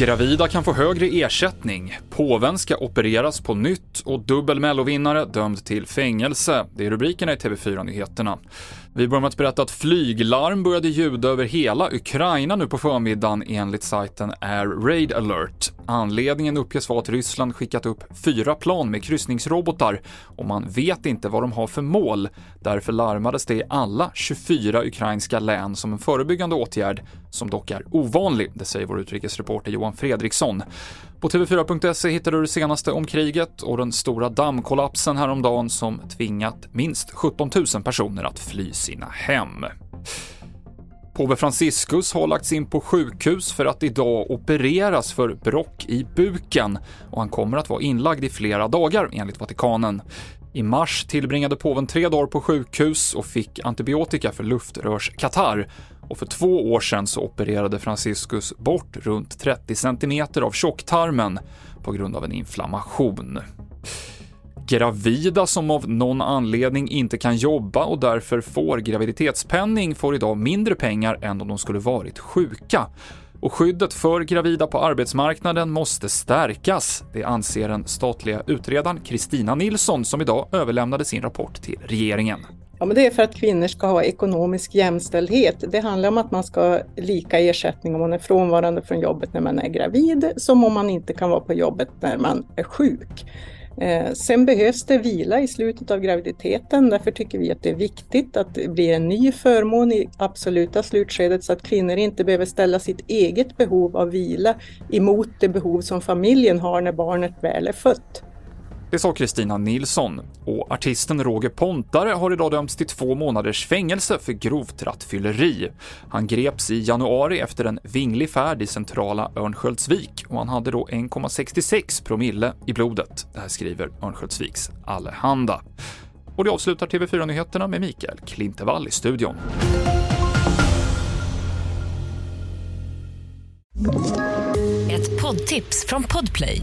Gravida kan få högre ersättning, påven ska opereras på nytt och dubbel mellovinnare dömd till fängelse. Det är rubrikerna i TV4-nyheterna. Vi börjar med att berätta att flyglarm började ljuda över hela Ukraina nu på förmiddagen enligt sajten Air Raid Alert. Anledningen uppges vara att Ryssland skickat upp fyra plan med kryssningsrobotar och man vet inte vad de har för mål. Därför larmades det i alla 24 ukrainska län som en förebyggande åtgärd, som dock är ovanlig, det säger vår utrikesreporter Johan Fredriksson. På TV4.se hittar du det senaste om kriget och den stora dammkollapsen häromdagen som tvingat minst 17 000 personer att fly sina hem. Påve Franciscus har lagts in på sjukhus för att idag opereras för brock i buken och han kommer att vara inlagd i flera dagar enligt Vatikanen. I mars tillbringade påven tre dagar på sjukhus och fick antibiotika för luftrörskatarr och för två år sedan så opererade Franciscus bort runt 30 cm av tjocktarmen på grund av en inflammation. Gravida som av någon anledning inte kan jobba och därför får graviditetspenning får idag mindre pengar än om de skulle varit sjuka. Och skyddet för gravida på arbetsmarknaden måste stärkas. Det anser den statliga utredaren Kristina Nilsson som idag överlämnade sin rapport till regeringen. Ja, men det är för att kvinnor ska ha ekonomisk jämställdhet. Det handlar om att man ska ha lika ersättning om man är frånvarande från jobbet när man är gravid som om man inte kan vara på jobbet när man är sjuk. Eh, sen behövs det vila i slutet av graviditeten. Därför tycker vi att det är viktigt att det blir en ny förmån i absoluta slutskedet så att kvinnor inte behöver ställa sitt eget behov av vila emot det behov som familjen har när barnet väl är fött. Det sa Kristina Nilsson. Och artisten Roger Pontare har idag dömts till två månaders fängelse för grovt rattfylleri. Han greps i januari efter en vinglig färd i centrala Örnsköldsvik och han hade då 1,66 promille i blodet. Det här skriver Örnsköldsviks Allehanda. Och det avslutar TV4-nyheterna med Mikael Klintevall i studion. Ett poddtips från Podplay.